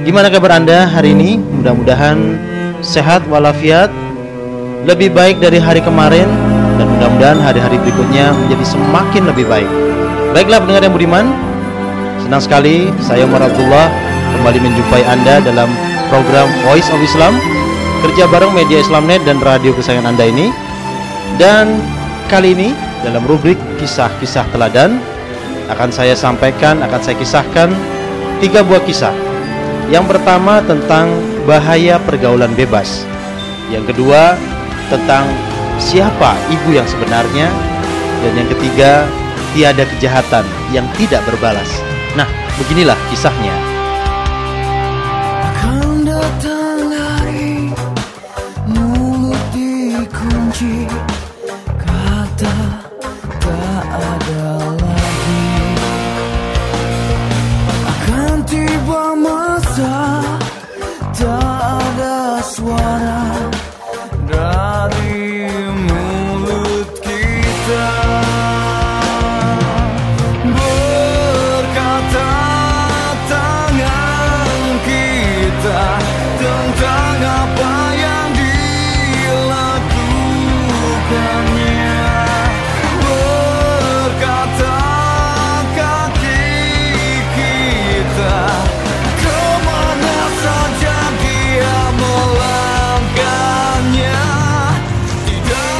Gimana kabar anda hari ini? Mudah-mudahan sehat walafiat Lebih baik dari hari kemarin Dan mudah-mudahan hari-hari berikutnya menjadi semakin lebih baik Baiklah pendengar yang budiman Senang sekali saya Umar Abdullah Kembali menjumpai anda dalam program Voice of Islam Kerja bareng media Islamnet dan radio kesayangan anda ini Dan kali ini dalam rubrik kisah-kisah teladan akan saya sampaikan, akan saya kisahkan tiga buah kisah. Yang pertama tentang bahaya pergaulan bebas. Yang kedua tentang siapa ibu yang sebenarnya. Dan yang ketiga tiada kejahatan yang tidak berbalas. Nah, beginilah kisahnya.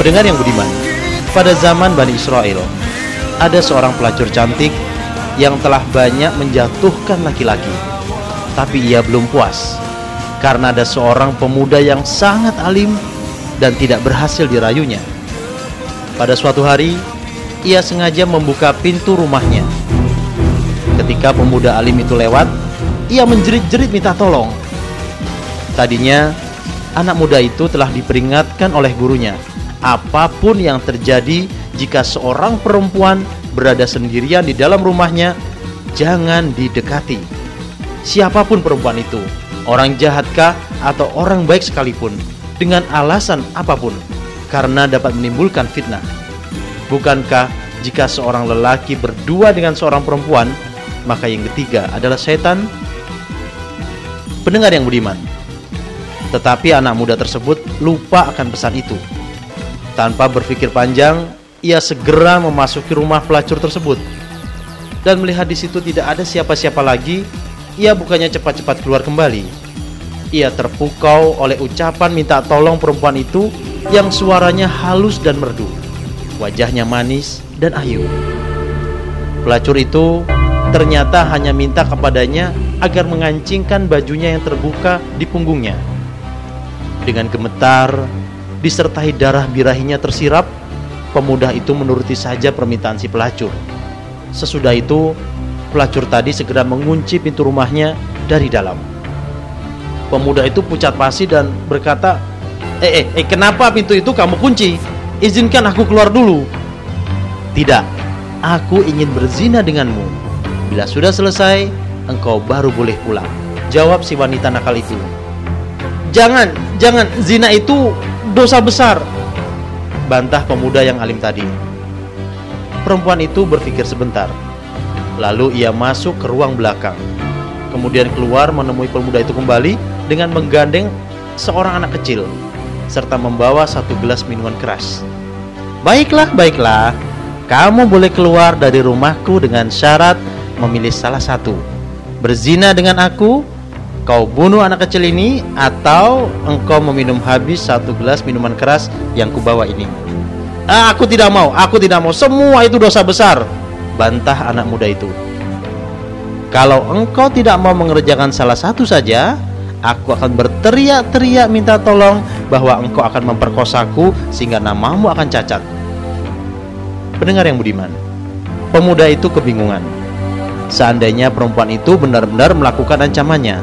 Pendengar yang budiman, pada zaman Bani Israel, ada seorang pelacur cantik yang telah banyak menjatuhkan laki-laki. Tapi ia belum puas, karena ada seorang pemuda yang sangat alim dan tidak berhasil dirayunya. Pada suatu hari, ia sengaja membuka pintu rumahnya. Ketika pemuda alim itu lewat, ia menjerit-jerit minta tolong. Tadinya, anak muda itu telah diperingatkan oleh gurunya apa pun yang terjadi jika seorang perempuan berada sendirian di dalam rumahnya, jangan didekati. Siapa pun perempuan itu, orang jahatkah atau orang baik sekalipun, dengan alasan apa pun, karena dapat menimbulkan fitnah. Bukankah jika seorang lelaki berdua dengan seorang perempuan, maka yang ketiga adalah setan? Pendengar yang budiman, tetapi anak muda tersebut lupa akan pesan itu tanpa berpikir panjang, ia segera memasuki rumah pelacur tersebut. Dan melihat di situ tidak ada siapa-siapa lagi, ia bukannya cepat-cepat keluar kembali. Ia terpukau oleh ucapan minta tolong perempuan itu yang suaranya halus dan merdu. Wajahnya manis dan ayu. Pelacur itu ternyata hanya minta kepadanya agar mengancingkan bajunya yang terbuka di punggungnya. Dengan gemetar, disertai darah birahinya tersirap, pemuda itu menuruti saja permintaan si pelacur. Sesudah itu, pelacur tadi segera mengunci pintu rumahnya dari dalam. Pemuda itu pucat pasi dan berkata, "Eh, eh, eh, kenapa pintu itu kamu kunci? Izinkan aku keluar dulu." "Tidak, aku ingin berzina denganmu. Bila sudah selesai, engkau baru boleh pulang." Jawab si wanita nakal itu. "Jangan, jangan, zina itu dosa besar." Bantah pemuda yang alim tadi. Perempuan itu berpikir sebentar. Lalu ia masuk ke ruang belakang. Kemudian keluar menemui pemuda itu kembali dengan menggandeng seorang anak kecil serta membawa satu gelas minuman keras. Baiklah, baiklah. Kamu boleh keluar dari rumahku dengan syarat memilih salah satu. Berzina dengan aku, kau bunuh anak kecil ini, atau engkau meminum habis satu gelas minuman keras yang kubawa ini. Ah, aku tidak mau, aku tidak mau. Semua itu dosa besar. Bantah anak muda itu. Kalau engkau tidak mau mengerjakan salah satu saja, aku akan berteriak-teriak minta tolong bahwa engkau akan memperkosaku sehingga namamu akan cacat. Pendengar yang budiman, pemuda itu kebingungan. Seandainya perempuan itu benar-benar melakukan ancamannya,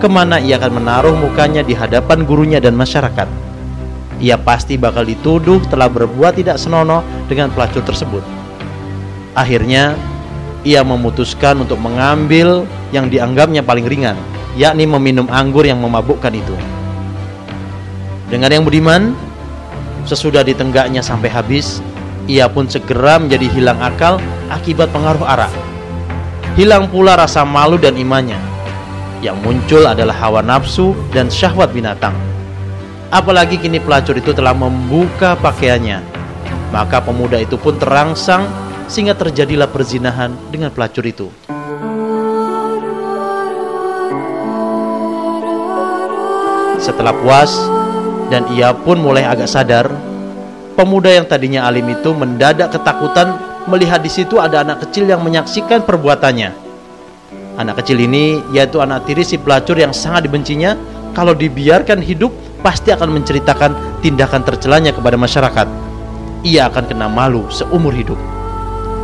ke mana ia akan menaruh mukanya di hadapan gurunya dan masyarakat? Ia pasti bakal dituduh telah berbuat tidak senonoh dengan pelacur tersebut. Akhirnya, ia memutuskan untuk mengambil yang dianggapnya paling ringan, yakni meminum anggur yang memabukkan itu. Dengan yang budiman, sesudah ditenggaknya sampai habis, ia pun segera menjadi hilang akal akibat pengaruh arak. Hilang pula rasa malu dan imannya. Yang muncul adalah hawa nafsu dan syahwat binatang. Apalagi kini pelacur itu telah membuka pakaiannya. Maka pemuda itu pun terangsang sehingga terjadilah perzinahan dengan pelacur itu. Setelah puas dan ia pun mulai agak sadar, pemuda yang tadinya alim itu mendadak ketakutan melihat di situ ada anak kecil yang menyaksikan perbuatannya. Anak kecil ini yaitu anak tiri si pelacur yang sangat dibencinya kalau dibiarkan hidup pasti akan menceritakan tindakan tercelanya kepada masyarakat. Ia akan kena malu seumur hidup.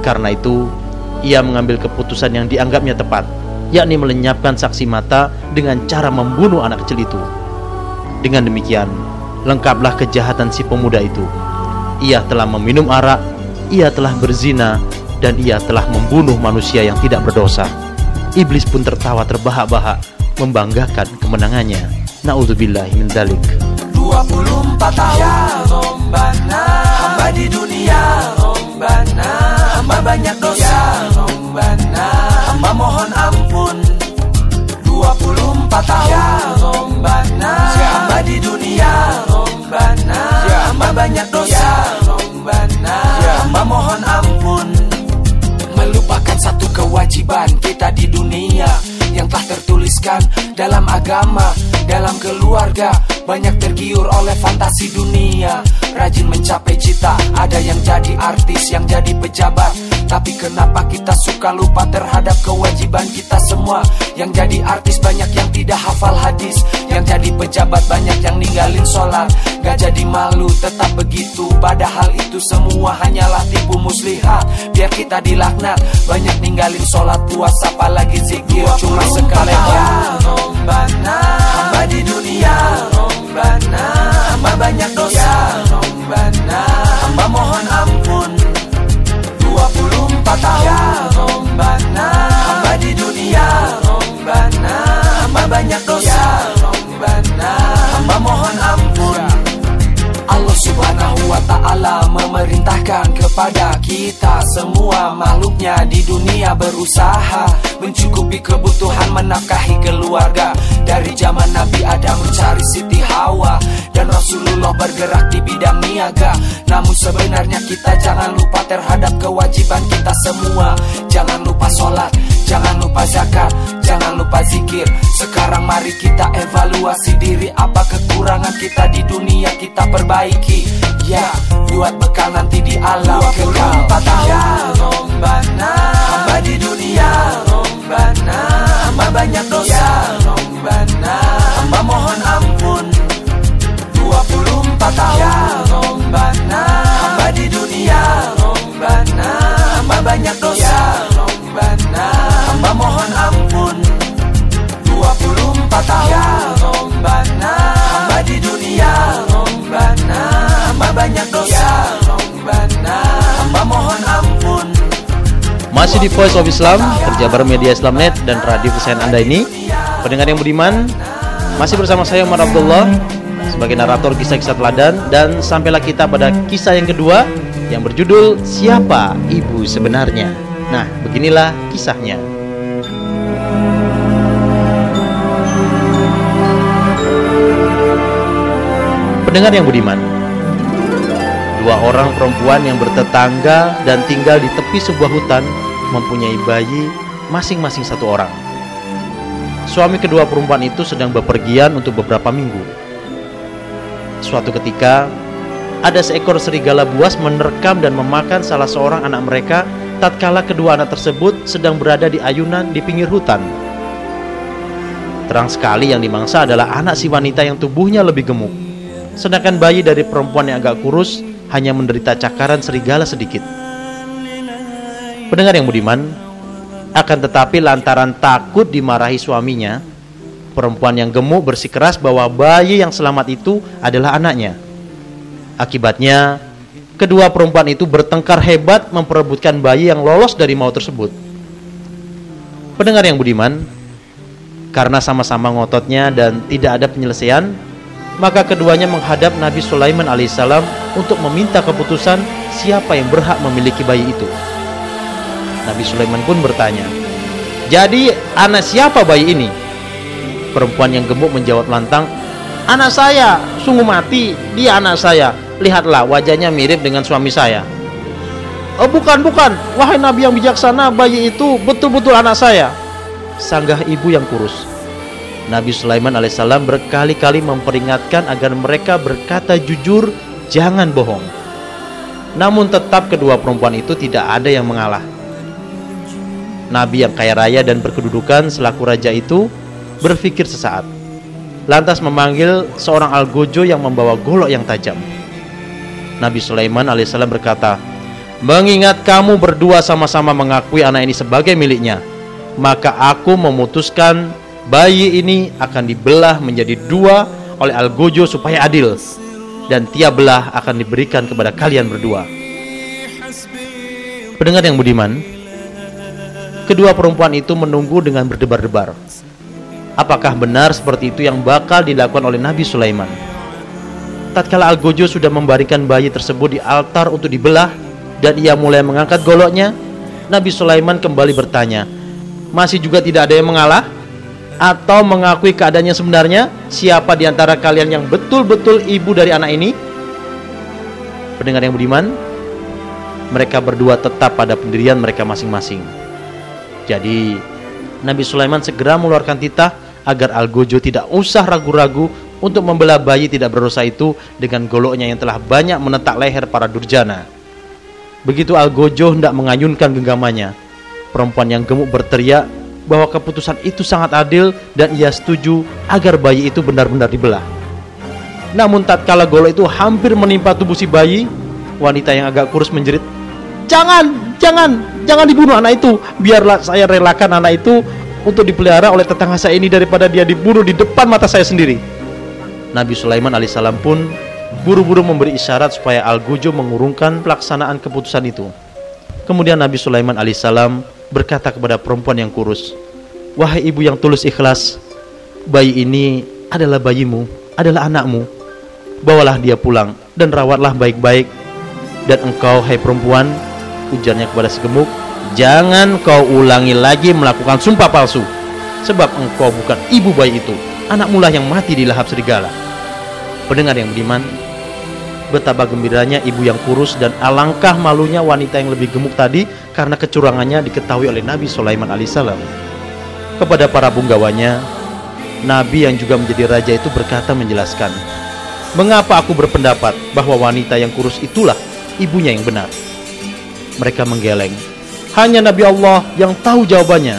Karena itu, ia mengambil keputusan yang dianggapnya tepat, yakni melenyapkan saksi mata dengan cara membunuh anak kecil itu. Dengan demikian, lengkaplah kejahatan si pemuda itu. Ia telah meminum arak, ia telah berzina, dan ia telah membunuh manusia yang tidak berdosa. Iblis pun tertawa terbahak-bahak, membanggakan kemenangannya. Nauzubillah min dalik. 24 tahun ya Rombana Hamba di dunia Rombana Hamba banyak dosa kewajiban kita di dunia yang telah tertuliskan dalam agama, dalam keluarga, banyak tergiur oleh fantasi dunia. Rajin mencapai cita, ada yang jadi artis, yang jadi pejabat. Tapi kenapa kita suka lupa terhadap kewajiban kita semua? Yang jadi artis banyak yang tidak hafal hadis, yang jadi pejabat banyak yang ninggalin sholat. Gak jadi malu, tetap begitu. Padahal itu semua hanyalah tipu muslihat. Biar kita dilaknat, banyak ninggalin sholat puasa, apalagi zikir. Cuma sekali ya Hamba di dunia Hamba banyak dosa Hamba mohon ampun 24 tahun ya Rombana. Hamba di dunia Rombana Hamba banyak dosa Rombana Hamba mohon ampun Allah subhanahu wa ta'ala memerintahkan kepada kita semua makhluknya di dunia berusaha. Mencukupi kebutuhan menafkahi keluarga dari zaman Nabi Adam mencari Siti Hawa. Dan Rasulullah bergerak di bidang niaga. Namun sebenarnya kita jangan lupa terhadap kewajiban kita semua. Jangan lupa sholat Jangan lupa zakat, jangan lupa zikir. Sekarang mari kita evaluasi diri Apa kekurangan kita di dunia kita perbaiki. Ya, buat bekal nanti di alam kekal. Ya. Hamba di dunia. Hamba banyak dosa Tahu ya Robbana Hamba di dunia Rombana, Hamba banyak dosa ya Robbana Hamba mohon ampun. 24 tahun ya Rombana, Hamba di dunia Rombana, Hamba banyak dosa ya Rombana, Hamba mohon ampun. Masih di Voice of Islam, kerja bareng media Islamnet dan Radio Pesan Anda ini. Pendengar yang budiman, masih bersama saya Umar Abdullah sebagai narator kisah-kisah teladan dan sampailah kita pada kisah yang kedua yang berjudul Siapa Ibu Sebenarnya. Nah, beginilah kisahnya. Pendengar yang budiman, dua orang perempuan yang bertetangga dan tinggal di tepi sebuah hutan mempunyai bayi masing-masing satu orang. Suami kedua perempuan itu sedang bepergian untuk beberapa minggu. Suatu ketika, ada seekor serigala buas menerkam dan memakan salah seorang anak mereka tatkala kedua anak tersebut sedang berada di ayunan di pinggir hutan. Terang sekali yang dimangsa adalah anak si wanita yang tubuhnya lebih gemuk. Sedangkan bayi dari perempuan yang agak kurus hanya menderita cakaran serigala sedikit. Pendengar yang budiman, akan tetapi lantaran takut dimarahi suaminya, perempuan yang gemuk bersikeras bahwa bayi yang selamat itu adalah anaknya. Akibatnya, kedua perempuan itu bertengkar hebat memperebutkan bayi yang lolos dari maut tersebut. Pendengar yang budiman, karena sama-sama ngototnya dan tidak ada penyelesaian, maka keduanya menghadap Nabi Sulaiman alaihissalam untuk meminta keputusan siapa yang berhak memiliki bayi itu. Nabi Sulaiman pun bertanya, "Jadi anak siapa bayi ini?" Perempuan yang gemuk menjawab lantang, "Anak saya, sungguh mati, dia anak saya. Lihatlah wajahnya mirip dengan suami saya." "Oh, bukan, bukan. Wahai Nabi yang bijaksana, bayi itu betul-betul anak saya." sanggah ibu yang kurus. Nabi Sulaiman alaihissalam berkali-kali memperingatkan agar mereka berkata jujur, jangan bohong. Namun tetap kedua perempuan itu tidak ada yang mengalah. Nabi yang kaya raya dan berkedudukan selaku raja itu berpikir sesaat. Lantas memanggil seorang algojo yang membawa golok yang tajam. Nabi Sulaiman alaihissalam berkata, Mengingat kamu berdua sama-sama mengakui anak ini sebagai miliknya, maka aku memutuskan bayi ini akan dibelah menjadi dua oleh Algojo supaya adil dan tiap belah akan diberikan kepada kalian berdua. Pendengar yang budiman, kedua perempuan itu menunggu dengan berdebar-debar. Apakah benar seperti itu yang bakal dilakukan oleh Nabi Sulaiman? Tatkala Algojo sudah membarikan bayi tersebut di altar untuk dibelah dan ia mulai mengangkat goloknya, Nabi Sulaiman kembali bertanya, masih juga tidak ada yang mengalah? Atau mengakui keadaannya sebenarnya siapa di antara kalian yang betul-betul ibu dari anak ini? Pendengar yang budiman mereka berdua tetap pada pendirian mereka masing-masing. Jadi Nabi Sulaiman segera mengeluarkan titah agar Algojo tidak usah ragu-ragu untuk membelah bayi tidak berdosa itu dengan goloknya yang telah banyak menetak leher para durjana. Begitu Algojo hendak mengayunkan genggamannya, Perempuan yang gemuk berteriak bahwa keputusan itu sangat adil dan ia setuju agar bayi itu benar-benar dibelah. Namun tatkala golok itu hampir menimpa tubuh si bayi, wanita yang agak kurus menjerit, "Jangan, jangan, jangan dibunuh anak itu. Biarlah saya relakan anak itu untuk dipelihara oleh tetangga saya ini daripada dia dibunuh di depan mata saya sendiri." Nabi Sulaiman alaihissalam pun buru-buru memberi isyarat supaya Al-Gujo mengurungkan pelaksanaan keputusan itu. Kemudian Nabi Sulaiman alaihissalam berkata kepada perempuan yang kurus, "Wahai ibu yang tulus ikhlas, bayi ini adalah bayimu, adalah anakmu. Bawalah dia pulang dan rawatlah baik-baik. Dan engkau, hai perempuan," ujarnya kepada si gemuk, "jangan kau ulangi lagi melakukan sumpah palsu, sebab engkau bukan ibu bayi itu, anakmu lah yang mati di lahap serigala." Pendengar yang beriman, Betapa gembiranya ibu yang kurus dan alangkah malunya wanita yang lebih gemuk tadi karena kecurangannya diketahui oleh Nabi Sulaiman alaihissalam. Kepada para punggawanya, Nabi yang juga menjadi raja itu berkata menjelaskan, Mengapa aku berpendapat bahwa wanita yang kurus itulah ibunya yang benar? Mereka menggeleng. Hanya Nabi Allah yang tahu jawabannya.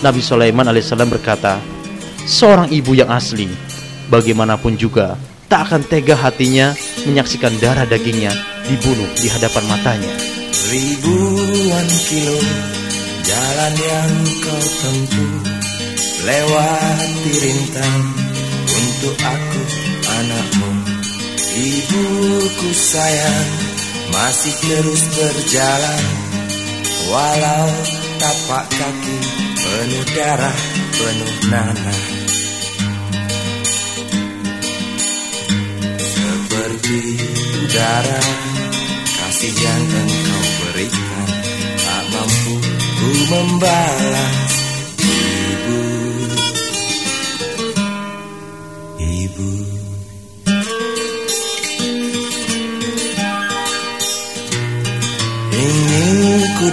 Nabi Sulaiman alaihissalam berkata, Seorang ibu yang asli, bagaimanapun juga tak akan tega hatinya menyaksikan darah dagingnya dibunuh di hadapan matanya. Ribuan kilo jalan yang kau tempuh lewati rintang untuk aku anakmu. Ibuku sayang masih terus berjalan Walau tapak kaki penuh darah, penuh nanah. Seperti udara kasih yang engkau berikan. Tak mampu ku membalas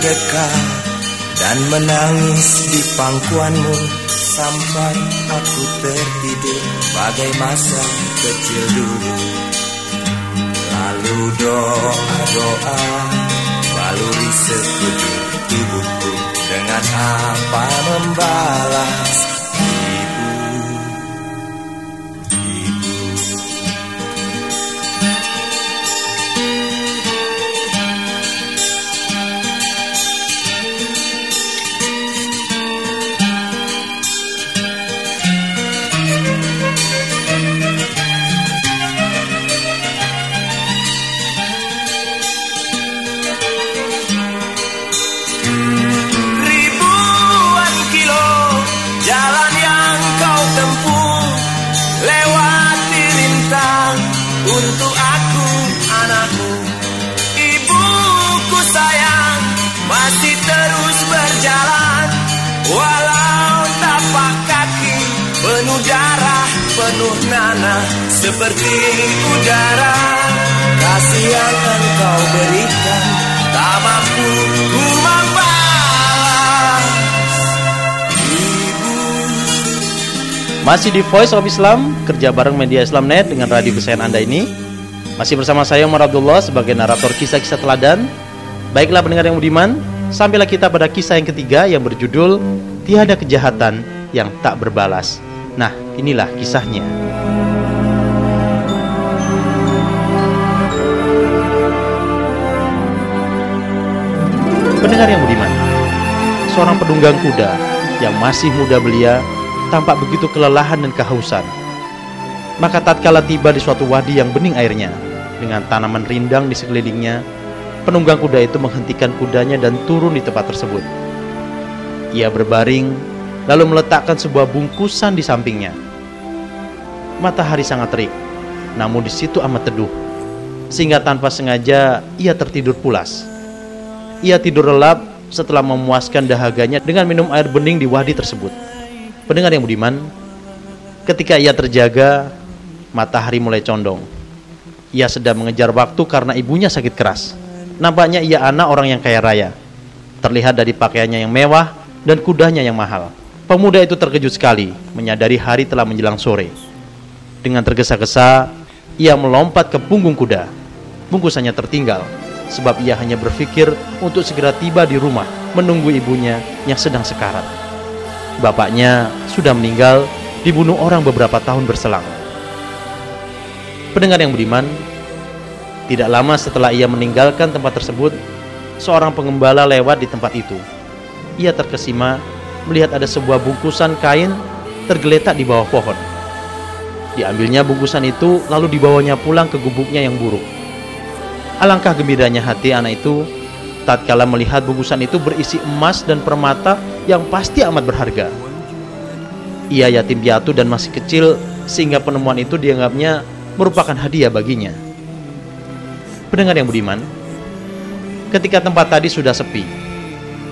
Ingin ku dekat dan menangis di pangkuanmu Sampai aku tertidur bagai masa kecil dulu. Lalu doa-doa baluri sekujur tubuhku Dengan apa membalas nanah seperti udara kasih yang engkau berikan tak mampu ku Masih di Voice of Islam, kerja bareng media Islamnet dengan radio kesayangan Anda ini. Masih bersama saya Umar Abdullah sebagai narator kisah-kisah teladan. Baiklah pendengar yang budiman, sampailah kita pada kisah yang ketiga yang berjudul Tiada Kejahatan yang Tak Berbalas. Nah, inilah kisahnya. Pendengar yang budiman, seorang penunggang kuda yang masih muda belia tampak begitu kelelahan dan kehausan. Maka tatkala tiba di suatu wadi yang bening airnya, dengan tanaman rindang di sekelilingnya, penunggang kuda itu menghentikan kudanya dan turun di tempat tersebut. Ia berbaring, lalu meletakkan sebuah bungkusan di sampingnya. Matahari sangat terik, namun di situ amat teduh, sehingga tanpa sengaja ia tertidur pulas. Ia tidur lelap setelah memuaskan dahaganya dengan minum air bening di wadi tersebut. Pendengar yang budiman, ketika ia terjaga, matahari mulai condong. Ia sedang mengejar waktu karena ibunya sakit keras. Nampaknya ia anak orang yang kaya raya. Terlihat dari pakaiannya yang mewah dan kudanya yang mahal. Pemuda itu terkejut sekali menyadari hari telah menjelang sore. Dengan tergesa-gesa, ia melompat ke punggung kuda. Bungkusannya tertinggal sebab ia hanya berpikir untuk segera tiba di rumah menunggu ibunya yang sedang sekarat. Bapaknya sudah meninggal dibunuh orang beberapa tahun berselang. Pendengar yang budiman, tidak lama setelah ia meninggalkan tempat tersebut, seorang pengembala lewat di tempat itu. Ia terkesima melihat ada sebuah bungkusan kain tergeletak di bawah pohon. Diambilnya bungkusan itu lalu dibawanya pulang ke gubuknya yang buruk. Alangkah gembiranya hati anak itu tatkala melihat bungkusan itu berisi emas dan permata yang pasti amat berharga. Ia yatim piatu dan masih kecil sehingga penemuan itu dianggapnya merupakan hadiah baginya. Pendengar yang budiman, ketika tempat tadi sudah sepi,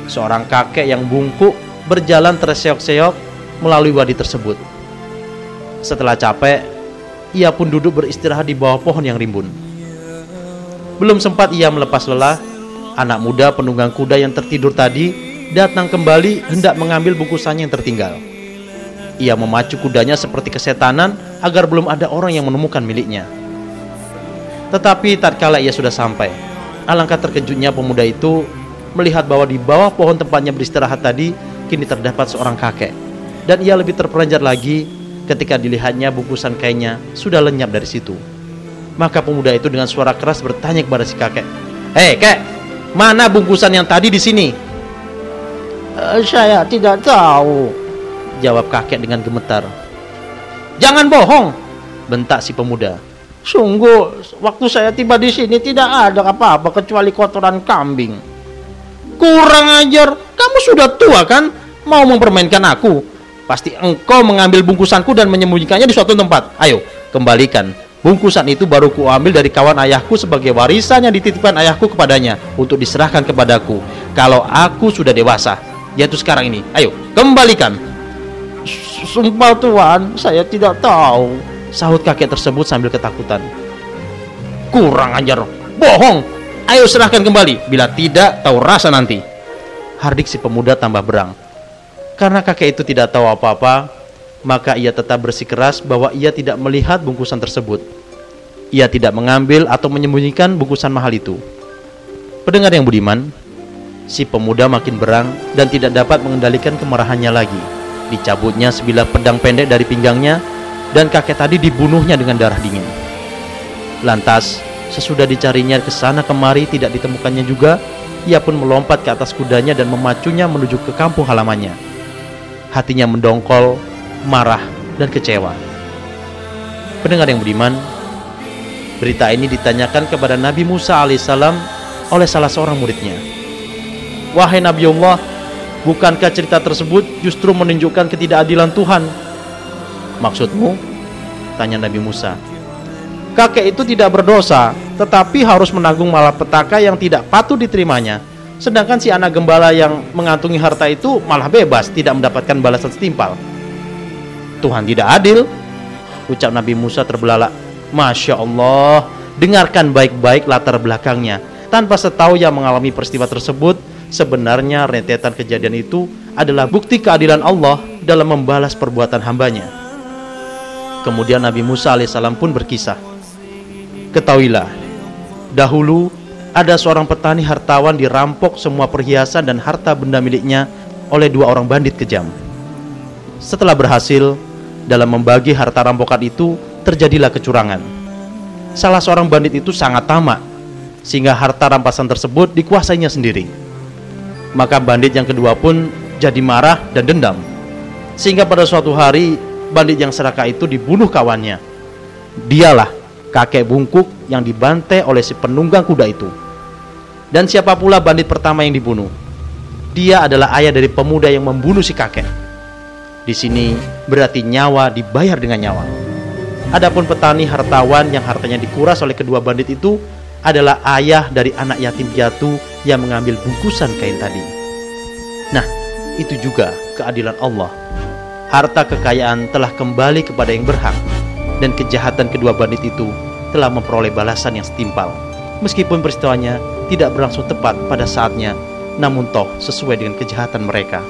seorang kakek yang bungkuk berjalan terseok-seok melalui wadi tersebut. Setelah capek, ia pun duduk beristirahat di bawah pohon yang rimbun. Belum sempat ia melepas lelah, anak muda penunggang kuda yang tertidur tadi datang kembali hendak mengambil bungkusannya yang tertinggal. Ia memacu kudanya seperti kesetanan agar belum ada orang yang menemukan miliknya. Tetapi tatkala ia sudah sampai, alangkah terkejutnya pemuda itu melihat bahwa di bawah pohon tempatnya beristirahat tadi kini terdapat seorang kakek. Dan ia lebih terperanjat lagi ketika dilihatnya bungkusan kainnya sudah lenyap dari situ. Maka pemuda itu dengan suara keras bertanya kepada si kakek, "Hei, kek, mana bungkusan yang tadi di sini?" Eh, saya tidak tahu. Jawab kakek dengan gemetar. "Jangan bohong!" bentak si pemuda. Sungguh, waktu saya tiba di sini tidak ada apa-apa kecuali kotoran kambing. Kurang ajar, kamu sudah tua kan? Mau mempermainkan aku? Pasti engkau mengambil bungkusanku dan menyembunyikannya di suatu tempat. Ayo, kembalikan. Bungkusan itu baru kuambil dari kawan ayahku sebagai warisan yang dititipkan ayahku kepadanya untuk diserahkan kepadaku. Kalau aku sudah dewasa, yaitu sekarang ini. Ayo, kembalikan. Sumpah Tuhan, saya tidak tahu. Sahut kakek tersebut sambil ketakutan. Kurang ajar, bohong. Ayo serahkan kembali. Bila tidak, tahu rasa nanti. Hardik si pemuda tambah berang. Karena kakek itu tidak tahu apa-apa, maka ia tetap bersikeras bahwa ia tidak melihat bungkusan tersebut. Ia tidak mengambil atau menyembunyikan bungkusan mahal itu. Pendengar yang budiman, si pemuda makin berang dan tidak dapat mengendalikan kemarahannya lagi. Dicabutnya sebilah pedang pendek dari pinggangnya dan kakek tadi dibunuhnya dengan darah dingin. Lantas, Sesudah dicarinya ke sana kemari tidak ditemukannya juga, ia pun melompat ke atas kudanya dan memacunya menuju ke kampung halamannya. Hatinya mendongkol, marah, dan kecewa. Pendengar yang beriman, berita ini ditanyakan kepada Nabi Musa alaihissalam oleh salah seorang muridnya. Wahai Nabi Allah, bukankah cerita tersebut justru menunjukkan ketidakadilan Tuhan? Maksudmu? Tanya Nabi Musa kakek itu tidak berdosa, tetapi harus menanggung malapetaka yang tidak patut diterimanya. Sedangkan si anak gembala yang mengantungi harta itu malah bebas, tidak mendapatkan balasan setimpal. Tuhan tidak adil, ucap Nabi Musa terbelalak. Masya Allah, dengarkan baik-baik latar belakangnya. Tanpa setahu yang mengalami peristiwa tersebut, sebenarnya rentetan kejadian itu adalah bukti keadilan Allah dalam membalas perbuatan hambanya. Kemudian Nabi Musa alaihissalam pun berkisah. Ketahuilah, dahulu ada seorang petani hartawan dirampok semua perhiasan dan harta benda miliknya oleh dua orang bandit kejam. Setelah berhasil dalam membagi harta rampokan itu, terjadilah kecurangan. Salah seorang bandit itu sangat tamak, sehingga harta rampasan tersebut dikuasainya sendiri. Maka bandit yang kedua pun jadi marah dan dendam. Sehingga pada suatu hari, bandit yang serakah itu dibunuh kawannya. Dialah kakek bungkuk yang dibantai oleh si penunggang kuda itu. Dan siapa pula bandit pertama yang dibunuh? Dia adalah ayah dari pemuda yang membunuh si kakek. Di sini berarti nyawa dibayar dengan nyawa. Adapun petani hartawan yang hartanya dikuras oleh kedua bandit itu adalah ayah dari anak yatim piatu yang mengambil bungkusan kain tadi. Nah, itu juga keadilan Allah. Harta kekayaan telah kembali kepada yang berhak dan kejahatan kedua bandit itu telah memperoleh balasan yang setimpal. Meskipun peristiwanya tidak berlangsung tepat pada saatnya, namun toh sesuai dengan kejahatan mereka.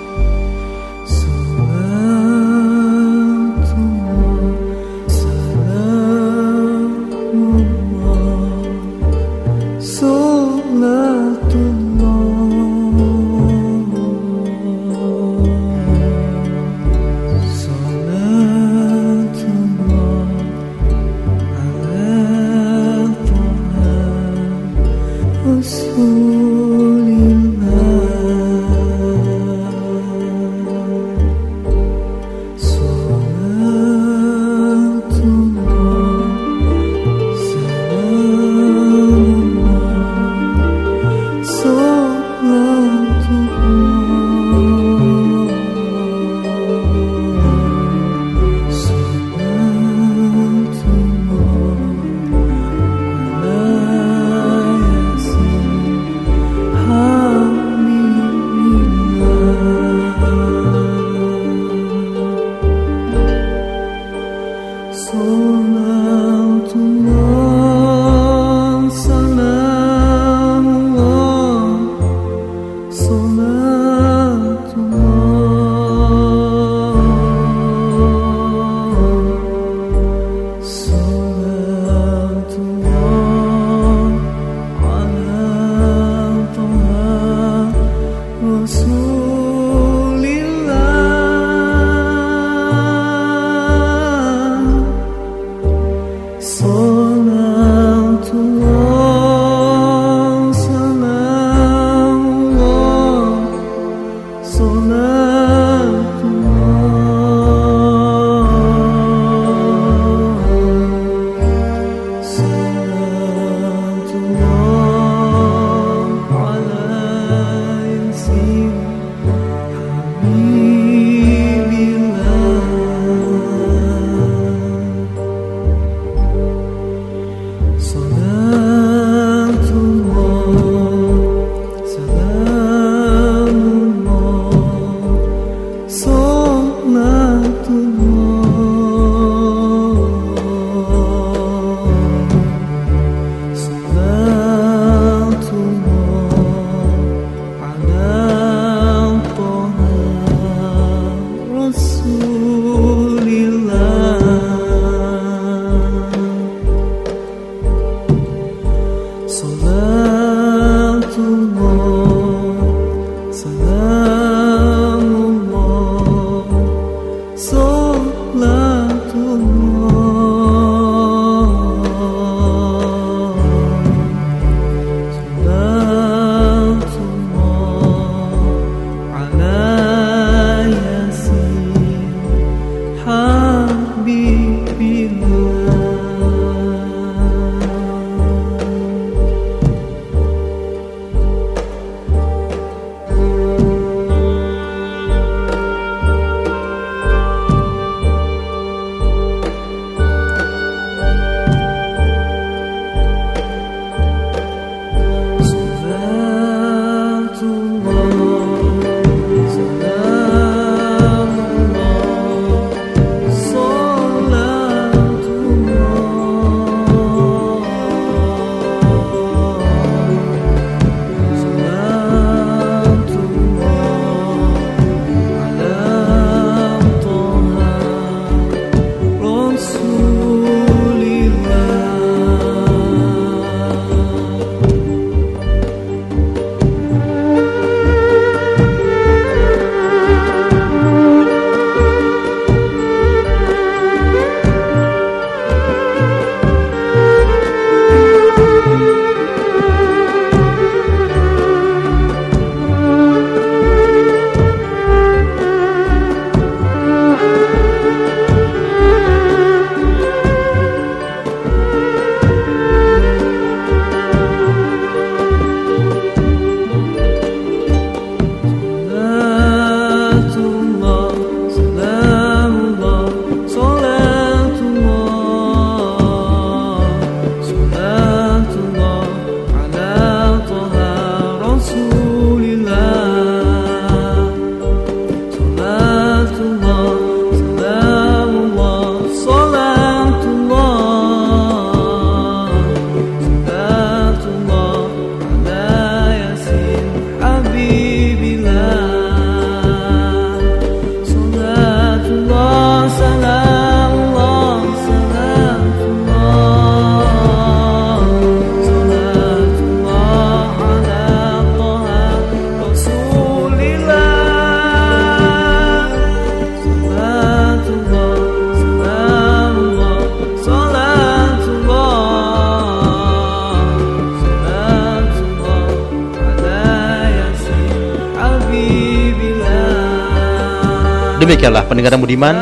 Demikianlah pendengar budiman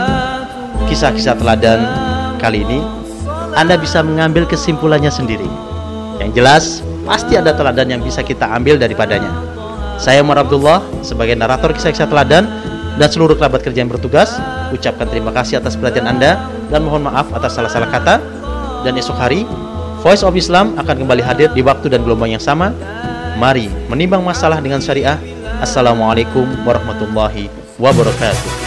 Kisah-kisah teladan kali ini. Anda bisa mengambil kesimpulannya sendiri. Yang jelas Pasti ada teladan yang bisa kita ambil daripadanya. Saya Umar Abdullah Sebagai narator kisah-kisah teladan Dan seluruh kerabat kerja yang bertugas Ucapkan terima kasih atas perhatian Anda Dan mohon maaf atas salah-salah kata. Dan esok hari Voice of Islam akan kembali hadir di waktu dan gelombang yang sama. Mari menimbang masalah dengan syariah. Assalamualaikum warahmatullahi wabarakatuh